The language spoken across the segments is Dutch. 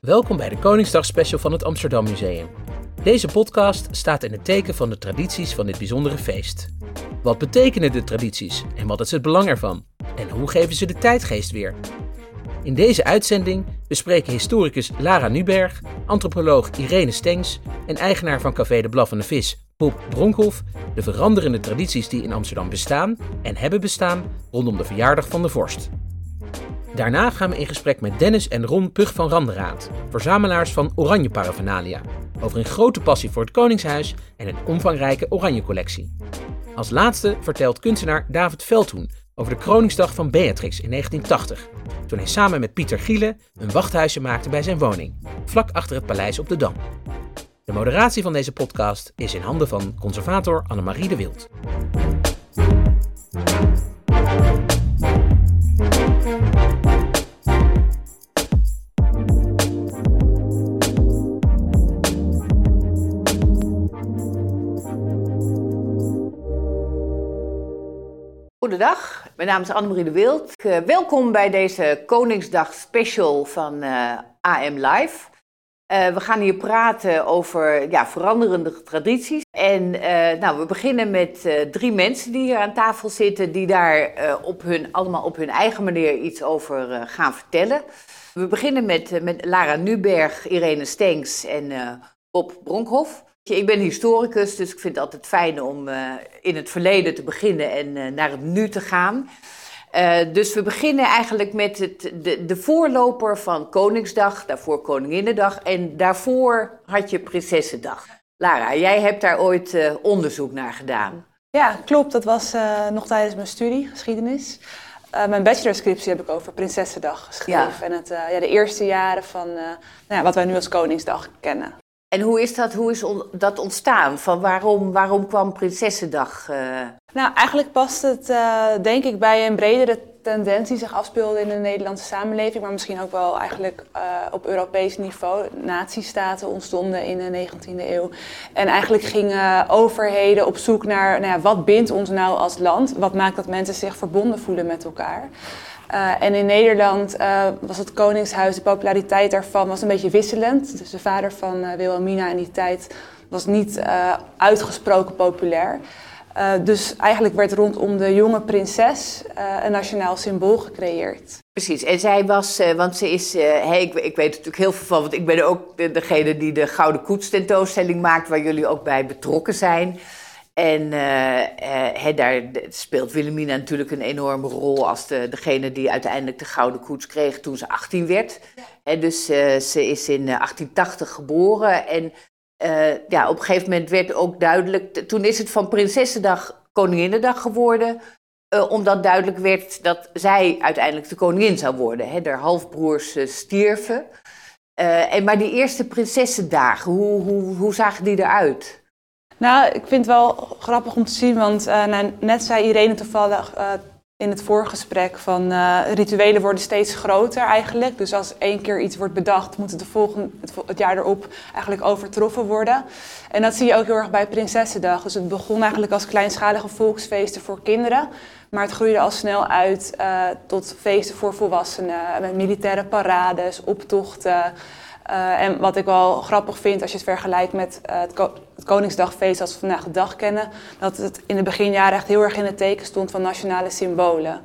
Welkom bij de Koningsdag Special van het Amsterdam Museum. Deze podcast staat in het teken van de tradities van dit bijzondere feest. Wat betekenen de tradities en wat is het belang ervan? En hoe geven ze de tijdgeest weer? In deze uitzending bespreken historicus Lara Nuberg, antropoloog Irene Stengs en eigenaar van Café de Blaffende Vis, Bob Bronkhoff, de veranderende tradities die in Amsterdam bestaan en hebben bestaan rondom de verjaardag van de vorst. Daarna gaan we in gesprek met Dennis en Ron Pug van Randeraad, verzamelaars van oranje paraphernalia, over een grote passie voor het Koningshuis en een omvangrijke oranje collectie. Als laatste vertelt kunstenaar David Veldhoen over de Kroningsdag van Beatrix in 1980, toen hij samen met Pieter Giele een wachthuisje maakte bij zijn woning, vlak achter het paleis op de Dam. De moderatie van deze podcast is in handen van conservator Annemarie de Wild. Goedendag, mijn naam is Annemarie de Wild. Uh, welkom bij deze Koningsdag special van uh, AM Live. Uh, we gaan hier praten over ja, veranderende tradities. En nou, we beginnen met drie mensen die hier aan tafel zitten, die daar op hun, allemaal op hun eigen manier iets over gaan vertellen. We beginnen met, met Lara Nuberg, Irene Stenks en Bob Bronkhoff. Ik ben historicus, dus ik vind het altijd fijn om in het verleden te beginnen en naar het nu te gaan. Uh, dus we beginnen eigenlijk met het, de, de voorloper van Koningsdag, daarvoor Koninginnedag en daarvoor had je Prinsessendag. Lara, jij hebt daar ooit onderzoek naar gedaan. Ja, klopt. Dat was nog tijdens mijn studie, geschiedenis. mijn bachelorscriptie heb ik over Prinsessendag geschreven. Ja. En het, ja, de eerste jaren van nou ja, wat wij nu als Koningsdag kennen. En hoe is dat, hoe is dat ontstaan? Van waarom, waarom kwam Prinsessendag? Nou, eigenlijk past het uh, denk ik bij een bredere tendens die zich afspeelde in de Nederlandse samenleving, maar misschien ook wel eigenlijk uh, op Europees niveau. Nazistaten ontstonden in de 19e eeuw. En eigenlijk gingen overheden op zoek naar nou ja, wat bindt ons nou als land? Wat maakt dat mensen zich verbonden voelen met elkaar? Uh, en in Nederland was het Koningshuis, de populariteit daarvan was een beetje wisselend. Dus de vader van Wilhelmina in die tijd was niet uitgesproken populair. Dus eigenlijk werd rondom de jonge prinses een nationaal symbool gecreëerd. Precies, en zij was, want ze is, hey, ik, ik, weet natuurlijk heel veel van, want ik ben ook de, degene die de Gouden Koets tentoonstelling maakt, waar jullie ook bij betrokken zijn. En daar speelt Wilhelmina natuurlijk een enorme rol als de, degene die uiteindelijk de Gouden Koets kreeg toen ze 18 werd. Ja. dus ze is in 1880 geboren en ja, op een gegeven moment werd ook duidelijk, toen is het van Prinsessendag Koninginnedag geworden, omdat duidelijk werd dat zij uiteindelijk de koningin zou worden. Hè. De halfbroers stierven. en, maar die eerste prinsessendagen, hoe, hoe, hoe zagen die eruit? Nou, ik vind het wel grappig om te zien, want uh, nou, net zei Irene toevallig uh, in het voorgesprek van uh, rituelen worden steeds groter eigenlijk. Dus als één keer iets wordt bedacht, moet het, de volgende, het, jaar erop eigenlijk overtroffen worden. En dat zie je ook heel erg bij Prinsessendag. Dus het begon eigenlijk als kleinschalige volksfeesten voor kinderen. Maar het groeide al snel uit tot feesten voor volwassenen. Met militaire parades, optochten. Uh, en wat ik wel grappig vind als je het vergelijkt met het, Ko het, Koningsdagfeest als we vandaag de dag kennen, dat het in de beginjaren echt heel erg in het teken stond van nationale symbolen.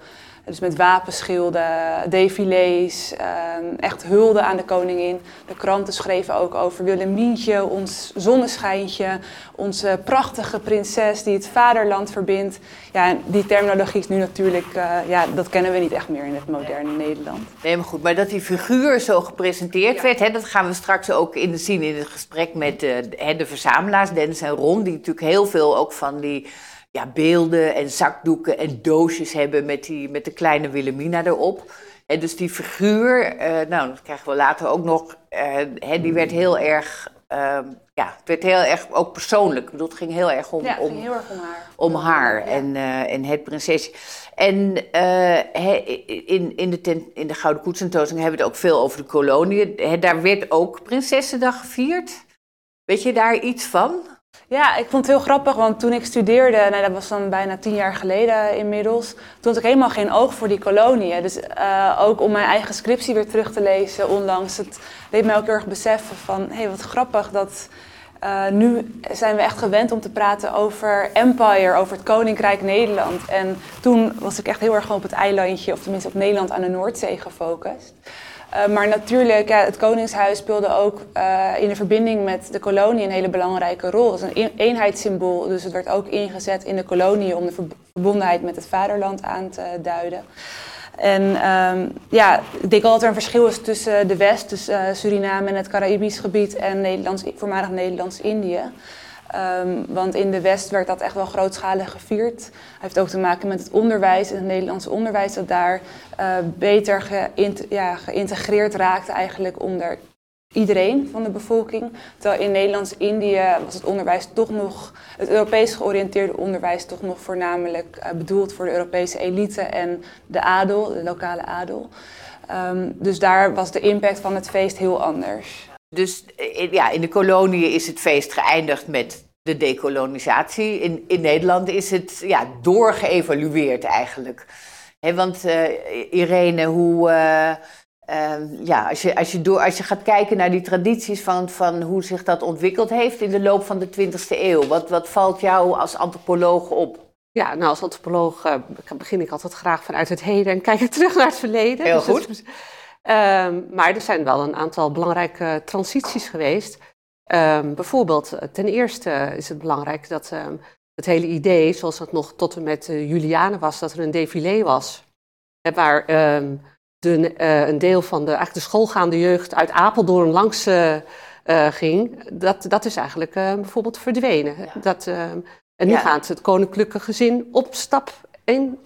Dus met wapenschilden, défilés, ehm, echt hulde aan de koningin. De kranten schreven ook over Willemientje, ons zonneschijntje, onze prachtige prinses die het vaderland verbindt. Ja, en die terminologie is nu natuurlijk, uh, ja, dat kennen we niet echt meer in het moderne Nederland. Nee, maar goed, maar dat die figuur zo gepresenteerd werd, hè, dat gaan we straks ook in de zien in het gesprek met uh, de verzamelaars, Dennis en Ron, die natuurlijk heel veel ook van die ja, beelden en zakdoeken en doosjes hebben met, die, met de kleine Wilhelmina erop. En dus die figuur, uh, nou, dat krijgen we later ook nog, uh, die werd heel erg, uh, ja, het werd heel erg ook persoonlijk. Ik bedoel, het ging heel erg om, ja, om, heel erg om haar. Om haar en, uh, en het prinsesje. En in, in, de ten, in de Gouden Koetsentoozing hebben we het ook veel over de koloniën. daar werd ook Prinsessendag gevierd. Weet je daar iets van? Ja, ik vond het heel grappig, want toen ik studeerde, nou, dat was dan bijna tien jaar geleden inmiddels, toen had ik helemaal geen oog voor die koloniën. Dus uh, ook om mijn eigen scriptie weer terug te lezen onlangs, het deed mij ook heel erg beseffen van, hé, hey, wat grappig dat uh, nu zijn we echt gewend om te praten over empire, over het Koninkrijk Nederland. En toen was ik echt heel erg op het eilandje, of tenminste op Nederland aan de Noordzee gefocust. Uh, maar natuurlijk, ja, het Koningshuis speelde ook uh, in de verbinding met de kolonie een hele belangrijke rol. Het is een eenheidssymbool, dus het werd ook ingezet in de kolonie om de verbondenheid met het vaderland aan te duiden. En um, ja, ik denk al dat er een verschil is tussen de West, dus Suriname en het Caraïbisch gebied en Nederlands, voormalig Nederlands-Indië. Um, want in de West werd dat echt wel grootschalig gevierd. Het heeft ook te maken met het onderwijs het Nederlandse onderwijs dat daar uh, beter ja, geïntegreerd raakte eigenlijk onder iedereen van de bevolking. Terwijl in Nederlands-Indië was het onderwijs toch nog, het Europees georiënteerde onderwijs toch nog voornamelijk uh, bedoeld voor de Europese elite en de adel, de lokale adel. Um, dus daar was de impact van het feest heel anders. Dus ja, in de koloniën is het feest geëindigd met de dekolonisatie. In, in Nederland is het ja, doorgeëvalueerd eigenlijk. He, want uh, Irene, hoe, uh, uh, ja, als, je, als, je door, als je gaat kijken naar die tradities van, van hoe zich dat ontwikkeld heeft in de loop van de 20e eeuw, wat, wat valt jou als antropoloog op? Ja, nou als antropoloog begin ik altijd graag vanuit het heden en kijk terug naar het verleden. Heel dus goed. Dus, maar er zijn wel een aantal belangrijke transities geweest. Um, bijvoorbeeld, ten eerste is het belangrijk dat um, het hele idee, zoals dat nog tot en met uh, Juliane was, dat er een défilé was. Waar de, uh, een deel van de, eigenlijk de schoolgaande jeugd uit Apeldoorn langs uh, ging. Dat, dat is eigenlijk bijvoorbeeld verdwenen. Ja. Dat, en nu ja. gaat het koninklijke gezin op stap in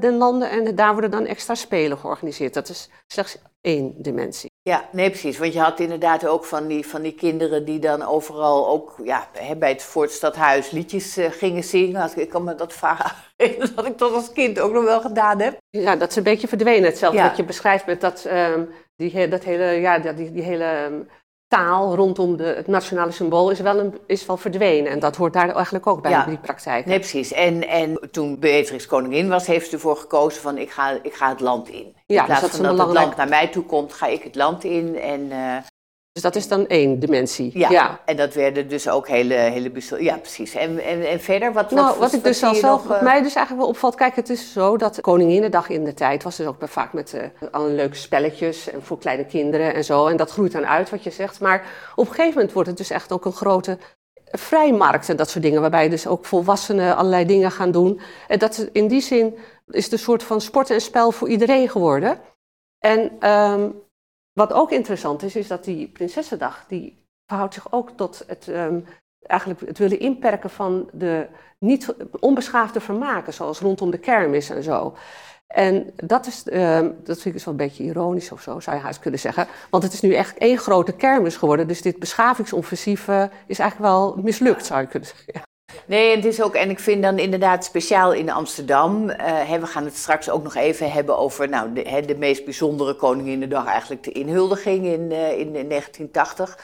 de landen en daar worden dan extra spelen georganiseerd. Dat is slechts één dimensie. Ja, nee, precies. Want je had inderdaad ook van die, van die kinderen die dan overal ook ja, bij het Voortstadhuis liedjes uh, gingen zingen. Ik kan me dat vragen dat ik dat als kind ook nog wel gedaan heb. Ja, dat is een beetje verdwenen. Hetzelfde ja. wat je beschrijft met dat, um, die, dat hele, ja, die, die hele um, taal rondom de, het nationale symbool is wel, een, is wel verdwenen. En dat hoort daar eigenlijk ook bij, ja. die praktijk. Nee, precies. En, en toen Beatrix koningin was, heeft ze ervoor gekozen van ik ga, ik ga het land in. Ja, in plaats dus dat van dat belangrijk... het land naar mij toe komt, ga ik het land in. En, uh, dus dat is dan één dimensie. Ja, ja. en dat werden dus ook hele, hele. Ja, precies. En, en, en verder, wat, nou, wat, wat ik dus al zelf, wat mij dus eigenlijk wel opvalt, kijk, het is zo dat Koninginnedag in de tijd was dus ook vaak met uh, alle leuke spelletjes en voor kleine kinderen en zo. En dat groeit dan uit, wat je zegt. Maar op een gegeven moment wordt het dus echt ook een grote vrijmarkt en dat soort dingen, waarbij dus ook volwassenen allerlei dingen gaan doen. En dat in die zin is het een soort van sport en spel voor iedereen geworden. En um, wat ook interessant is, is dat die Prinsessendag, die verhoudt zich ook tot het, um, eigenlijk het willen inperken van de niet onbeschaafde vermaken, zoals rondom de kermis en zo. En dat, is, um, dat vind ik dus wel een beetje ironisch of zo, zou je haast kunnen zeggen. Want het is nu echt één grote kermis geworden. Dus dit beschavingsoffensief is eigenlijk wel mislukt, zou je kunnen zeggen. Nee, het is ook, en ik vind dan inderdaad speciaal in Amsterdam. Uh, hè, we gaan het straks ook nog even hebben over nou, de, hè, de meest bijzondere Koninginnedag, eigenlijk de inhuldiging in, uh, in 1980.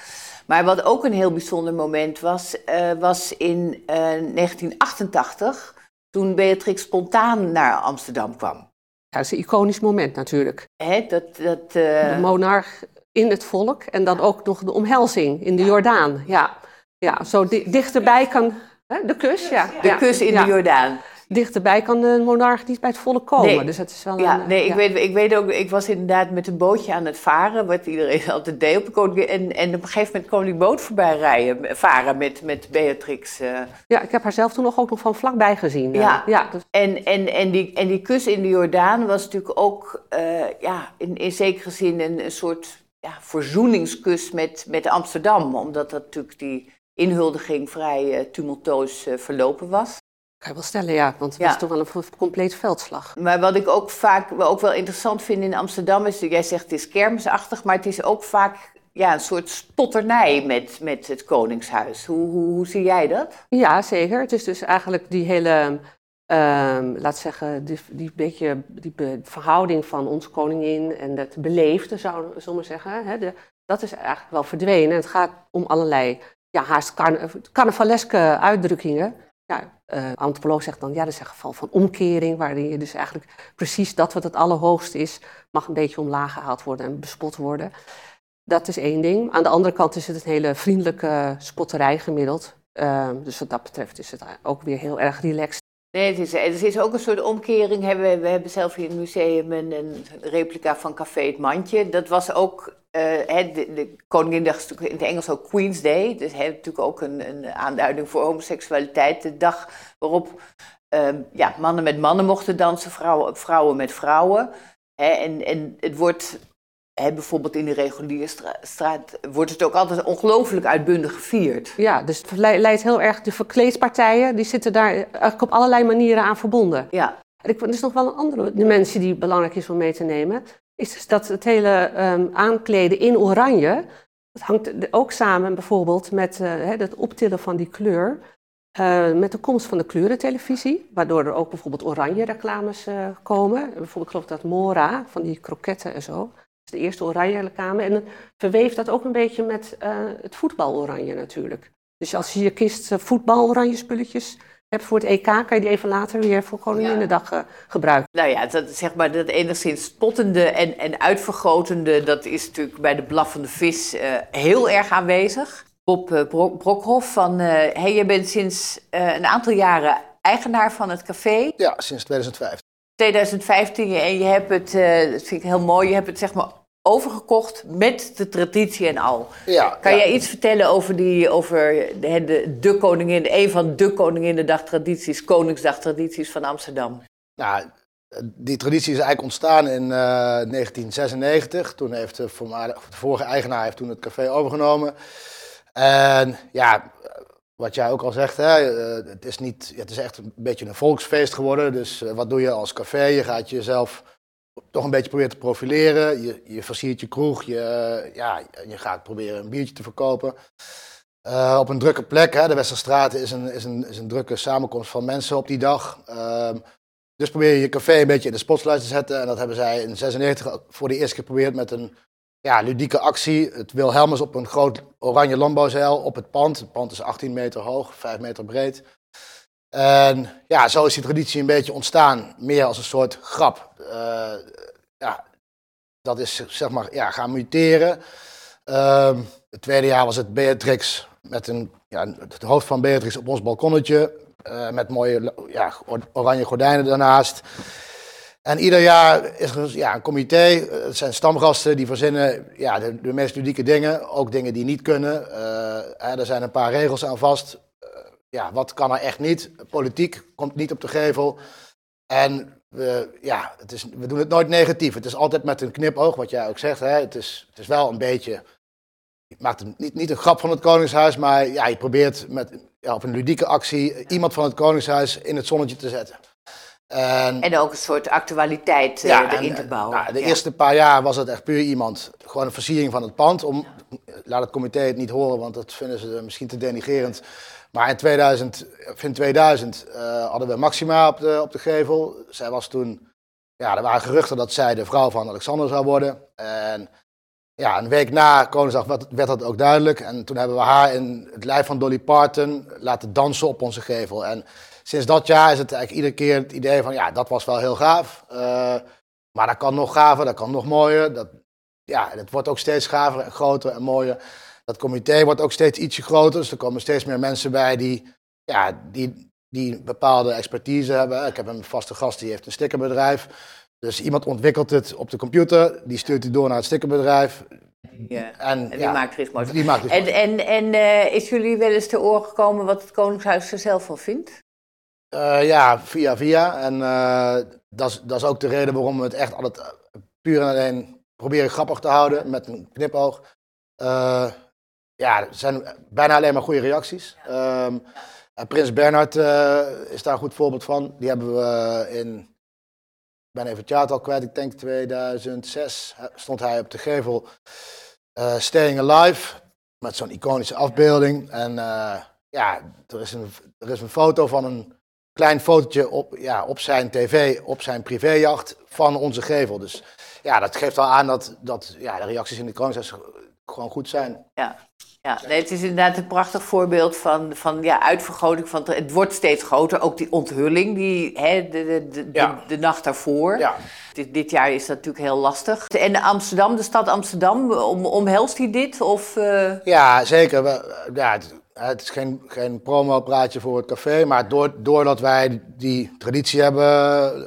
Maar wat ook een heel bijzonder moment was, uh, was in 1988, toen Beatrix spontaan naar Amsterdam kwam. Ja, dat is een iconisch moment natuurlijk. Hè, dat, dat, De monarch in het volk en dan ook nog de omhelzing in de ja. Jordaan. Ja, ja zo di dichterbij kan de kus, ja. De kus in de Jordaan. Dichterbij kan de monarch niet bij het volle komen. Nee. Dus het is wel ja, een, nee, ik, weet, ik weet ook, ik was inderdaad met een bootje aan het varen, wat iedereen altijd deed op de koning. En, en op een gegeven moment kwam die boot voorbij rijden, varen met, met Beatrix. Uh. Ja, ik heb haar zelf toen nog ook nog van vlakbij gezien. Ja, ja dus... en, en, en, die, en die kus in de Jordaan was natuurlijk ook uh, ja, in, in zekere zin een, een soort ja, verzoeningskus met, met Amsterdam. Omdat dat natuurlijk die inhuldiging vrij uh, tumultueus uh, verlopen was. Kan je wel stellen, ja, want het ja. was toch wel een compleet veldslag. Maar wat ik ook vaak ook wel interessant vind in Amsterdam is, jij zegt het is kermisachtig, maar het is ook vaak ja, een soort spotternij met, met het Koningshuis. Hoe, hoe, hoe zie jij dat? Ja, zeker. Het is dus eigenlijk die hele, um, laat zeggen, die, die beetje die verhouding van ons koningin en het beleefde, zou, zullen we zeggen. Hè, de, dat is eigenlijk wel verdwenen. Het gaat om allerlei ja, haast carna carnavaleske uitdrukkingen. Ja, uh, antropoloog zegt dan, ja, dat is een geval van omkering, waarin je dus eigenlijk precies dat wat het allerhoogste is, mag een beetje omlaag gehaald worden en bespot worden. Dat is één ding. Aan de andere kant is het een hele vriendelijke spotterij gemiddeld. Uh, dus wat dat betreft is het ook weer heel erg relaxed. Nee, het is, het is ook een soort omkering. We, hebben zelf hier in het museum een, een replica van Café Het Mandje. Dat was ook uh, de, de Koninginnedag is natuurlijk in het Engels ook Queen's Day. Dus heeft natuurlijk ook een, een, aanduiding voor homoseksualiteit. De dag waarop uh, ja, mannen met mannen mochten dansen, vrouwen, vrouwen met vrouwen. en, en het wordt bijvoorbeeld in de reguliere straat wordt het ook altijd ongelooflijk uitbundig gevierd. Ja, dus het leidt heel erg, de verkleedpartijen, die zitten daar eigenlijk op allerlei manieren aan verbonden. Ja. En ik, er is nog wel een andere dimensie die belangrijk is om mee te nemen. Is dus dat het hele um, aankleden in oranje, dat hangt ook samen bijvoorbeeld met uh, het optillen van die kleur. Uh, met de komst van de kleurentelevisie, waardoor er ook bijvoorbeeld oranje reclames uh, komen. Bijvoorbeeld, ik geloof dat Mora, van die kroketten en zo de eerste oranje reclame. En dan verweeft dat ook een beetje met uh, het voetbaloranje natuurlijk. Dus als je je kist uh, voetbaloranje spulletjes hebt voor het EK, kan je die even later weer voor Koninginnedag uh, gebruiken. Nou ja, dat, zeg maar, dat enigszins spottende en, en uitvergrotende, dat is natuurlijk bij de blaffende vis heel erg aanwezig. Bob Brokhoff van, hey, je bent sinds een aantal jaren eigenaar van het café. Ja, sinds 2005. 2015 en je hebt het, uh, dat vind ik heel mooi, je hebt het zeg maar overgekocht met de traditie en al. Ja, kan ja. jij iets vertellen over, die, over de, de, de koningin, een van de tradities, Koningsdagtradities van Amsterdam? Nou, die traditie is eigenlijk ontstaan in uh, 1996. Toen heeft de, de vorige eigenaar heeft toen het café overgenomen. En ja, wat jij ook al zegt, hè, uh, het, is niet, het is echt een beetje een volksfeest geworden. Dus uh, wat doe je als café? Je gaat jezelf toch een beetje proberen te profileren. Je, je versiert je kroeg. Je, uh, ja, je gaat proberen een biertje te verkopen. op een drukke plek, hè, de Westerstraat is een, is, een, is een drukke samenkomst van mensen op die dag. Ehm, dus probeer je je café een beetje in de spotlight te zetten. En dat hebben zij in 96 voor de eerste keer geprobeerd met een ja, ludieke actie. Het Wilhelmus op een groot oranje landbouwzeil op het pand. Het pand is 18 meter hoog, 5 meter breed. En ja, zo is die traditie een beetje ontstaan. Meer als een soort grap. Uh, ja, dat is zeg maar ja, gaan muteren. Uh, het tweede jaar was het Beatrix met een, ja, het hoofd van Beatrix op ons balkonnetje. Uh, met mooie ja, oranje gordijnen daarnaast. En ieder jaar is er ja, een comité, het zijn stamgasten die verzinnen ja, de, de meest ludieke dingen, ook dingen die niet kunnen. Uh, er zijn een paar regels aan vast. Ja, wat kan er echt niet? Politiek komt niet op de gevel. En we, ja, het is, we doen het nooit negatief. Het is altijd met een knipoog, wat jij ook zegt. Hè? Het, is, het is wel een beetje. Je maakt een, niet, niet een grap van het Koningshuis, maar ja, je probeert met, ja, op een ludieke actie iemand van het Koningshuis in het zonnetje te zetten. En, en, ook een soort actualiteit ja, uh, erin en, te bouwen. Nou, de ja. eerste paar jaar was het echt puur iemand, gewoon een versiering van het pand. Om, laat het comité het niet horen, want dat vinden ze misschien te denigerend. Maar in 2000, in 2000 uh, hadden we Maxima op de, op de gevel. Zij was toen, ja, er waren geruchten dat zij de vrouw van Alexander zou worden. En ja, een week na Koningsdag werd, werd dat ook duidelijk. En toen hebben we haar in het lijf van Dolly Parton laten dansen op onze gevel. En sinds dat jaar is het eigenlijk iedere keer het idee van, ja, dat was wel heel gaaf. Uh, maar dat kan nog gaver, dat kan nog mooier. Dat, ja, het wordt ook steeds gaver en groter en mooier. Dat comité wordt ook steeds ietsje groter, dus er komen steeds meer mensen bij die, ja, die, die bepaalde expertise hebben. Ik heb een vaste gast die heeft een stickerbedrijf. Dus iemand ontwikkelt het op de computer, die stuurt het door naar het stickerbedrijf. Ja, en, en die ja, maakt die maakt En, en, en uh, is jullie wel eens te oren gekomen wat het Koningshuis er zelf van vindt? Uh, ja, via via. En uh, dat is- ook de reden waarom we het echt altijd eh, puur en alleen proberen grappig te houden met een knipoog. Ja, er zijn bijna alleen maar goede reacties. Um, en Prins Bernhard uh, is daar een goed voorbeeld van. Die hebben we in, ik ben even het jaartal kwijt, ik denk 2006 hè, stond hij op de gevel uh, Staying Alive. Met zo'n iconische afbeelding. En uh, ja, er is, een, er is een foto van een klein fotootje op, ja, op zijn tv, op zijn privéjacht van onze gevel. Dus ja, dat geeft wel aan dat, dat ja, de reacties in de Koningshuis gewoon goed zijn. Ja. Ja, nee, het is inderdaad een prachtig voorbeeld van, van ja, uitvergroting. Van het, wordt steeds groter. Ook die onthulling, die, hè, de, de, de, Ja. de, de nacht daarvoor. Ja. Dit, dit jaar is dat natuurlijk heel lastig. En Amsterdam, de stad Amsterdam, om, omhelst die dit? Of, eh, Ja, zeker. We- ja, het, het is geen, geen promo-praatje voor het café, maar door, doordat wij die traditie hebben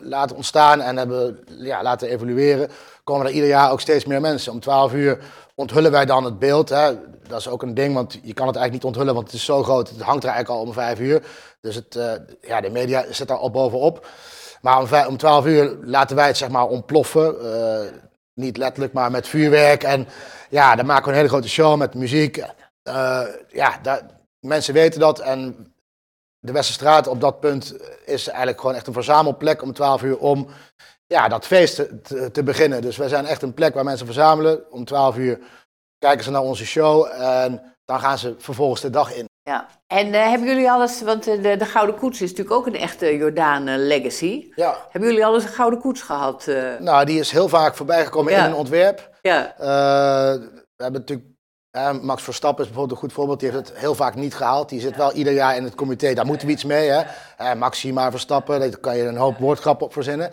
laten ontstaan en hebben ja, laten evolueren, komen er ieder jaar ook steeds meer mensen. Om 12 uur onthullen wij dan het beeld. Hè. Dat is ook een ding, want je kan het eigenlijk niet onthullen, want het is zo groot. Het hangt er eigenlijk al om 5 uur. Dus het, eh, ja, de media zit daar al bovenop. Maar om, vij- om 12 uur laten wij het zeg maar ontploffen. Eh, niet letterlijk, maar met vuurwerk. En ja, dan maken we een hele grote show met muziek. Eh, ja, mensen weten dat. En de Westerstraat op dat punt is eigenlijk gewoon echt een verzamelplek om 12 uur om ja, dat feest te, beginnen. Dus wij zijn echt een plek waar mensen verzamelen. Om 12 uur kijken ze naar onze show en dan gaan ze vervolgens de dag in. ja. En eh, hebben jullie alles, want eh, de, de Gouden Koets is natuurlijk ook een echte Jordaan eh, legacy. Ja. Hebben jullie alles een Gouden Koets gehad? eh? Nou, die is heel vaak voorbijgekomen Ja. in een ontwerp. ja, we hebben natuurlijk, Max Verstappen is bijvoorbeeld een goed voorbeeld. Die heeft het heel vaak niet gehaald. Die zit wel ieder jaar in het comité. Daar moeten we iets mee. Hè? Maxima Verstappen, daar kan je een hoop woordgrappen op verzinnen.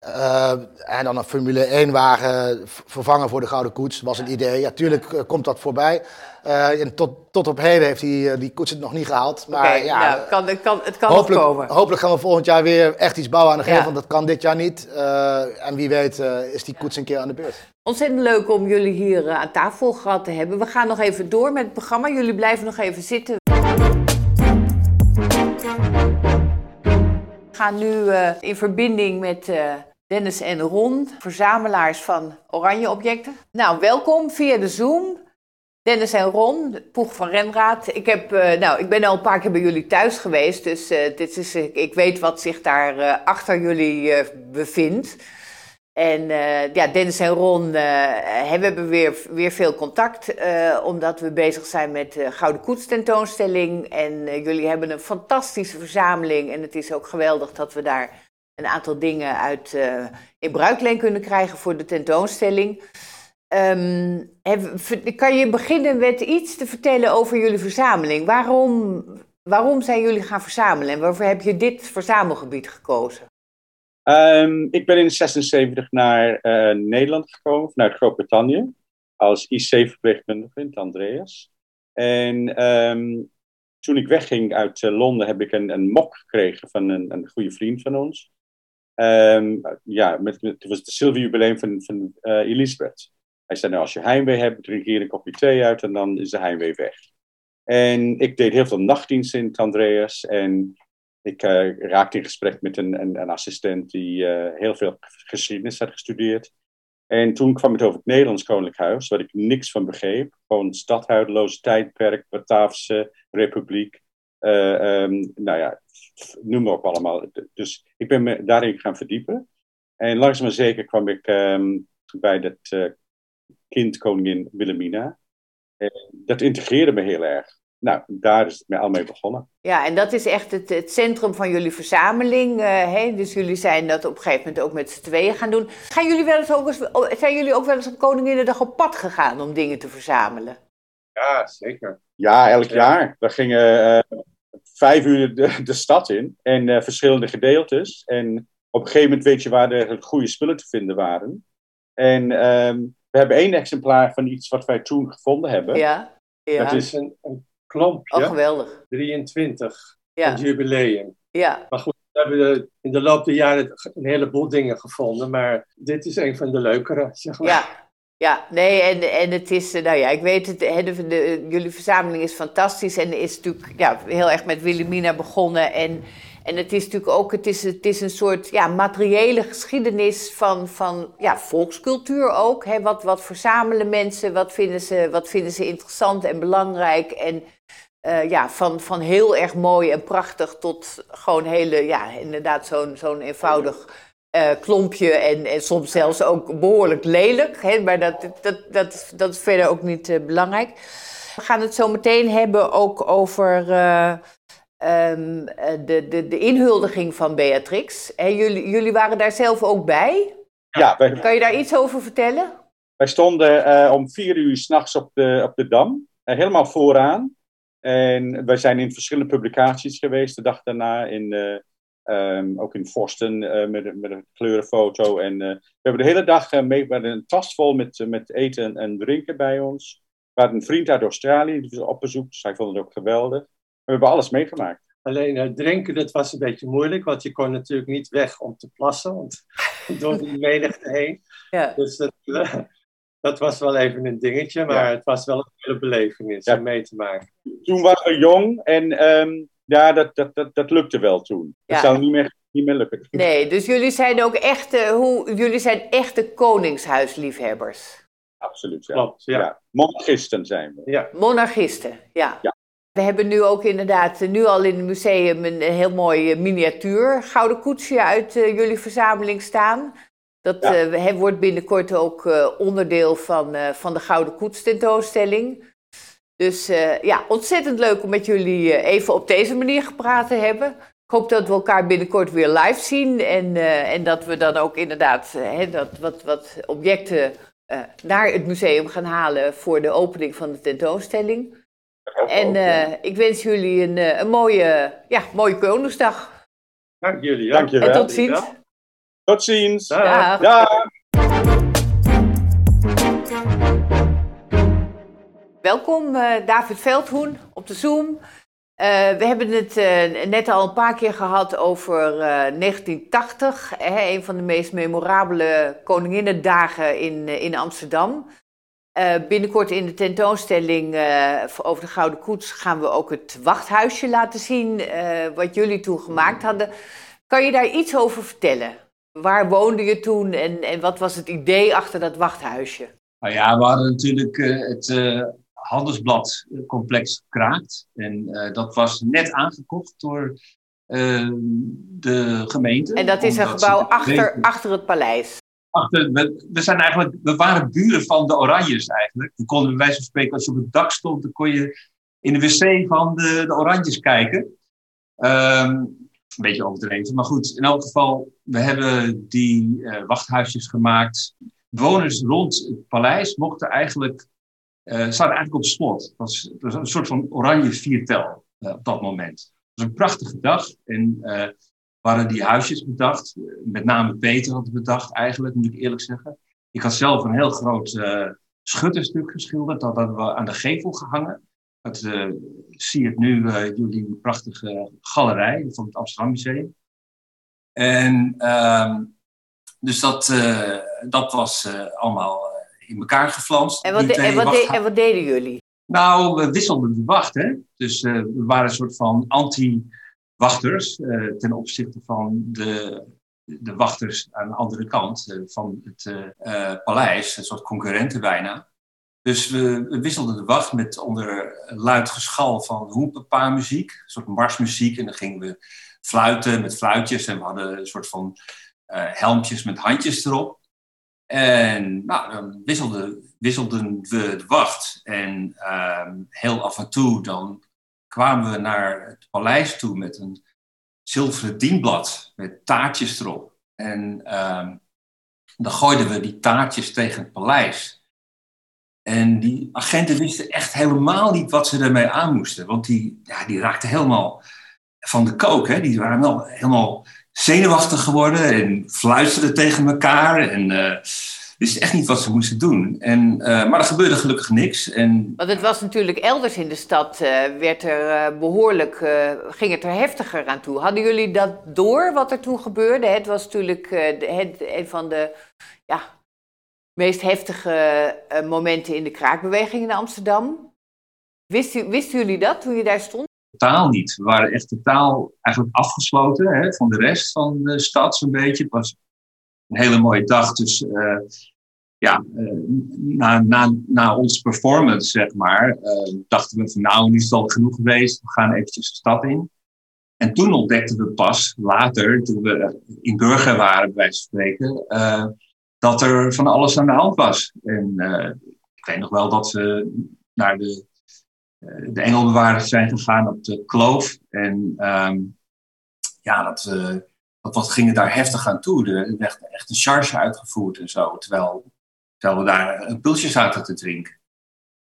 Eh, en dan een Formule 1 wagen v- vervangen voor de Gouden Koets was een idee. Ja, tuurlijk eh, komt dat voorbij. Eh, en tot, tot op heden heeft hij eh, die koets het nog niet gehaald. Maar ja, nou, het kan, het kan, het kan nog hopelijk, komen. hopelijk gaan we volgend jaar weer echt iets bouwen aan de gevel. Ja. Want dat kan dit jaar niet. En wie weet is die koets een keer aan de beurt. Ontzettend leuk om jullie hier aan tafel gehad te hebben. We gaan nog even door met het programma. Jullie blijven nog even zitten. We gaan nu eh, in verbinding met eh, Dennis en Ron, verzamelaars van oranje objecten. Nou, welkom via de Zoom. Dennis en Ron, Poeg van Renraad. Ik, heb, eh, nou, ik ben al een paar keer bij jullie thuis geweest, dus dit is, ik, weet wat zich daar achter jullie bevindt. En eh, ja, Dennis en Ron eh, hebben weer, weer veel contact, eh, omdat we bezig zijn met de Gouden Koets tentoonstelling. En jullie hebben een fantastische verzameling en het is ook geweldig dat we daar een aantal dingen uit in bruikleen kunnen krijgen voor de tentoonstelling. Ehm, kan je beginnen met iets te vertellen over jullie verzameling? Waarom, waarom zijn jullie gaan verzamelen en waarvoor heb je dit verzamelgebied gekozen? Ehm, ik ben in 76 naar eh, Nederland gekomen, vanuit Groot-Brittannië, als IC-verpleegkundige in Andreas. En ehm, toen ik wegging uit eh, Londen heb ik een, een mok gekregen van een, een goede vriend van ons. Ehm, ja, het was het zilverjubileum van, van eh, Elisabeth. Hij zei, nou als je heimwee hebt, drink hier een kopje thee uit en dan is de heimwee weg. En ik deed heel veel nachtdiensten in het Andreas en ik eh, raakte in gesprek met een, een, assistent die eh, heel veel geschiedenis had gestudeerd. En toen kwam het over het Nederlands Koninklijk Huis, waar ik niks van begreep. Gewoon stadhuideloos tijdperk, Bataafse Republiek. eh, ehm, nou ja, noem maar op allemaal. Dus ik ben me daarin gaan verdiepen. En langzaam maar zeker kwam ik ehm, bij dat kind koningin Wilhelmina. Dat integreerde me heel erg. Nou, daar is het al mee begonnen. Ja, en dat is echt het, het centrum van jullie verzameling. eh, hè? Dus jullie zijn dat op een gegeven moment ook met z'n tweeën gaan doen. Gaan jullie wel eens ook eens, oh, zijn jullie ook wel eens op Koninginnedag op pad gegaan om dingen te verzamelen? Ja, zeker. Ja, elk Ja. jaar. We gingen eh, vijf uur de, de stad in en eh, verschillende gedeeltes. En op een gegeven moment weet je waar de goede spullen te vinden waren. En ehm, we hebben één exemplaar van iets wat wij toen gevonden hebben. Ja, ja. Dat Het is is een, een klompje, Oh, geweldig. 23, Ja, het jubileum. ja. Maar goed, we hebben in de loop der jaren een heleboel dingen gevonden, maar dit is een van de leukere, zeg maar. Ja, ja, nee, en, en het is, eh, nou ja, ik weet het, de- jullie verzameling is fantastisch en is natuurlijk ja, heel erg met Wilhelmina begonnen. En, en het is natuurlijk ook, het is, het is een soort ja, materiële geschiedenis van, van ja, volkscultuur ook. Hè. Wat, wat verzamelen mensen, wat vinden, ze, wat vinden ze interessant en belangrijk en... eh, ja, van, van heel erg mooi en prachtig tot gewoon hele, ja, inderdaad zo'n zo'n eenvoudig eh, klompje en, en soms zelfs ook behoorlijk lelijk. Hè, maar dat, dat, dat, dat is verder ook niet eh, belangrijk. We gaan het zo meteen hebben ook over eh, ehm, eh, de, de, de inhuldiging van Beatrix. Hè, jullie, jullie waren daar zelf ook bij. Ja, wij, Kan je daar iets over vertellen? wij stonden om vier uur s'nachts op de, op de Dam. helemaal vooraan. En wij zijn in verschillende publicaties geweest de dag daarna. In, ehm, ook in Forsten met, met, een kleurenfoto. En we hebben de hele dag mee, we een tas vol met, met eten en drinken bij ons. We hadden een vriend uit Australië die was op bezoek. Dus hij vond het ook geweldig. We hebben alles meegemaakt. Alleen het drinken, dat was een beetje moeilijk, want je kon natuurlijk niet weg om te plassen, want door die menigte heen. Ja. Dus dat, dat was wel even een dingetje, maar het was wel een hele belevenis om mee te maken. Toen waren we jong en um, ja, dat, dat, dat, dat lukte wel toen. Dat zou niet meer, niet meer lukken. Nee, dus jullie zijn ook echte, hoe, jullie zijn echte koningshuisliefhebbers. Absoluut, ja. Klopt, ja. Monarchisten zijn we. Ja. Monarchisten, ja. ja. We hebben nu ook inderdaad, nu al in het museum, een heel mooi eh, miniatuur gouden koetsje uit uh, jullie verzameling staan. Dat ja. uh, wordt binnenkort ook uh, onderdeel van, van de Gouden Koets tentoonstelling. Dus ja, ontzettend leuk om met jullie even op deze manier gepraat te hebben. Ik hoop dat we elkaar binnenkort weer live zien en, en dat we dan ook inderdaad dat, wat, wat objecten naar het museum gaan halen voor de opening van de tentoonstelling. En uh, ik wens jullie een, een mooie, ja, mooie Koningsdag. Dank jullie. Dank je wel. En tot ziens. Tot ziens. Dag. Dag. Welkom uh, David Veldhoen op de Zoom. we hebben het net al een paar keer gehad over 1980. Hè, een van de meest memorabele Koninginnedagen in, in Amsterdam. Uh, binnenkort in de tentoonstelling uh, over de Gouden Koets gaan we ook het wachthuisje laten zien, uh, wat jullie toen gemaakt hadden. Kan je daar iets over vertellen? Waar woonde je toen en, en wat was het idee achter dat wachthuisje? Nou ja, we hadden natuurlijk het handelsbladcomplex gekraakt. En dat was net aangekocht door de gemeente. En dat is een gebouw achter, achter het paleis? we, we, zijn eigenlijk, we waren buren van de Oranjes eigenlijk. We konden bij wijze van spreken, als je op het dak stond, dan kon je in de wc van de, de Oranjes kijken. Um, een beetje overdreven, maar goed. In elk geval, we hebben die uh, wachthuisjes gemaakt. Bewoners rond het paleis mochten eigenlijk, uh, eigenlijk op slot. Het was, het een soort van oranje viertel uh, op dat moment. Het was een prachtige dag en waren die huisjes bedacht. Met name Peter had het bedacht eigenlijk, moet ik eerlijk zeggen. Ik had zelf een heel groot schutterstuk geschilderd. Dat hadden we aan de gevel gehangen. Dat zie je nu, uh, jullie prachtige galerij van het Amsterdam Museum. En uh, dus dat, dat was allemaal in elkaar geflanst. En wat, en, wat en wat, deden jullie? Nou, we wisselden de wacht. Hè? Dus we waren een soort van anti- wachters uh, ten opzichte van de, de wachters aan de andere kant van het uh, paleis, een soort concurrenten bijna. Dus we, wisselden de wacht met onder luid geschal van hoepenpaarmuziek, een soort marsmuziek. En dan gingen we fluiten met fluitjes en we hadden een soort van helmpjes met handjes erop. En nou, dan wisselden, wisselden we de wacht. En ehm, heel af en toe dan kwamen we naar het paleis toe met een zilveren dienblad met taartjes erop. En uh, dan gooiden we die taartjes tegen het paleis. En die agenten wisten echt helemaal niet wat ze ermee aan moesten. Want die, ja, die raakten helemaal van de kook. Hè? Die waren wel helemaal zenuwachtig geworden en fluisterden tegen elkaar. En uh, wisten echt niet wat ze moesten doen. En, uh, maar er gebeurde gelukkig niks. En, Want het was natuurlijk elders in de stad, uh, werd er behoorlijk, ging het er heftiger aan toe. Hadden jullie dat door, wat er toen gebeurde? Het was natuurlijk het, een van de ja, meest heftige momenten in de kraakbeweging in Amsterdam. Wisten, wisten jullie dat toen je daar stond? Totaal niet. We waren echt totaal eigenlijk afgesloten hè, van de rest van de stad zo'n beetje. Het was een hele mooie dag. Dus uh, ja, uh, na, na, na onze performance, zeg maar, dachten we van nou, nu is het al genoeg geweest. We gaan eventjes de stad in. En toen ontdekten we pas later, toen we in Burger waren, bij wijze van spreken, dat er van alles aan de hand was. En ik weet nog wel dat we naar de, de Engelbewaarders zijn gegaan op de Kloof. En um, ja, dat we dat wat gingen daar heftig aan toe. Er werd echt een charge uitgevoerd en zo. Terwijl, terwijl we daar een pulsje zaten te drinken.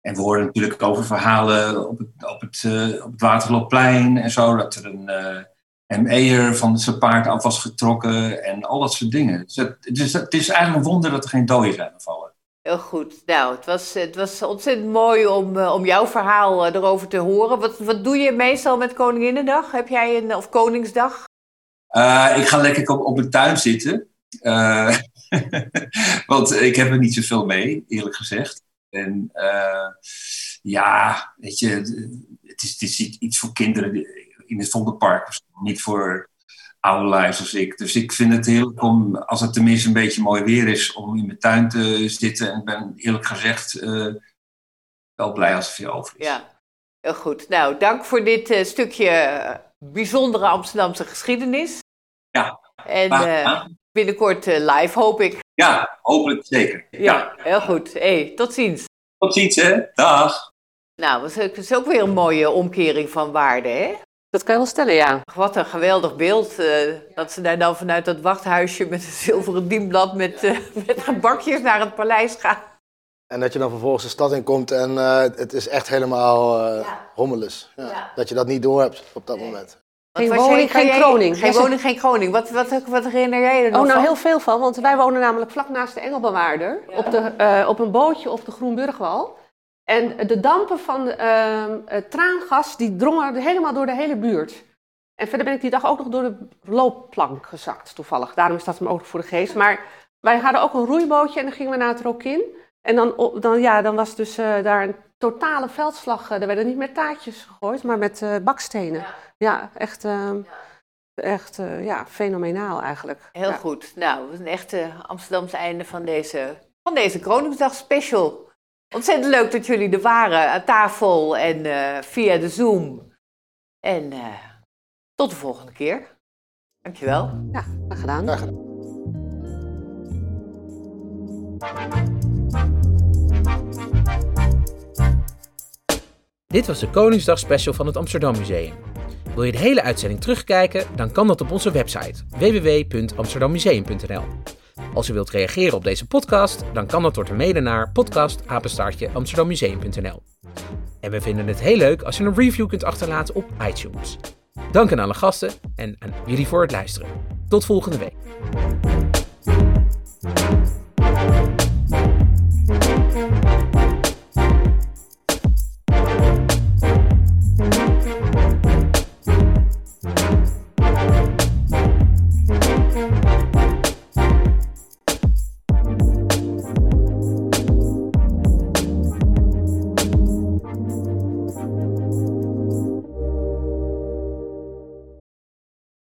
En we horen natuurlijk over verhalen op het, op het, uh, op het Waterloopplein en zo, dat er een uh, ME'er van zijn paard af was getrokken en al dat soort dingen. Dus het, dus het is eigenlijk een wonder dat er geen doden zijn gevallen. Heel goed. Nou, het was, het was ontzettend mooi om, uh, om jouw verhaal erover te horen. Wat, wat doe je meestal met Koninginnedag? Heb jij een, of Koningsdag? ik ga lekker op, op mijn tuin zitten. want ik heb er niet zoveel mee, eerlijk gezegd. En ja, weet je, het is, het is iets voor kinderen in het Vondelpark. Niet voor oude lijfs als ik. Dus ik vind het heerlijk om, als het tenminste een beetje mooi weer is, om in mijn tuin te zitten. En ik ben eerlijk gezegd uh, wel blij als er veel over is. Ja, heel goed. Nou, dank voor dit uh, stukje bijzondere Amsterdamse geschiedenis. Ja. En binnenkort live, hoop ik. Ja, hopelijk zeker. Ja, heel goed. Hey, tot ziens. Tot ziens, hè. Dag. Nou, dat is ook weer een mooie omkering van waarde, hè? Dat kan je wel stellen, ja. Wat een geweldig beeld. Uh, dat ze daar dan vanuit dat wachthuisje met een zilveren dienblad met, uh, met bakjes naar het paleis gaan. En dat je dan vervolgens de stad in komt en uh, het is echt helemaal ja. hommeles. Ja. Ja. Dat je dat niet door hebt op dat nee. moment. Geen woning, geen kroning. Geen woning, geen kroning. Wat, wat, wat herinner jij er nog Oh, nou van? heel veel van. Want wij wonen namelijk vlak naast de Engelbewaarder. Ja. Op, de, uh, op een bootje op de Groenburgwal. En de dampen van uh, het traangas, die drongen helemaal door de hele buurt. En verder ben ik die dag ook nog door de loopplank gezakt, toevallig. Daarom is dat me ook voor de geest. Maar wij hadden ook een roeibootje en dan gingen we naar het Rokin. En dan, dan, ja, dan was dus uh, daar een totale veldslag. Er werden niet met taartjes gegooid, maar met uh, bakstenen. Ja. Ja, echt, uh, echt ja, fenomenaal eigenlijk. Heel ja. goed. Nou, een echte Amsterdamse einde van deze, van deze Koningsdag special. Ontzettend leuk dat jullie er waren aan tafel en uh, via de Zoom. En tot de volgende keer. Dankjewel. Ja, graag gedaan. Graag gedaan. Dit was de Koningsdag special van het Amsterdam Museum. Wil je de hele uitzending terugkijken? Dan kan dat op onze website www.amsterdammuseum.nl. Als u wilt reageren op deze podcast, dan kan dat door te mailen naar podcast@amsterdammuseum.nl. En we vinden het heel leuk als je een review kunt achterlaten op iTunes. Dank aan alle gasten en aan jullie voor het luisteren. Tot volgende week.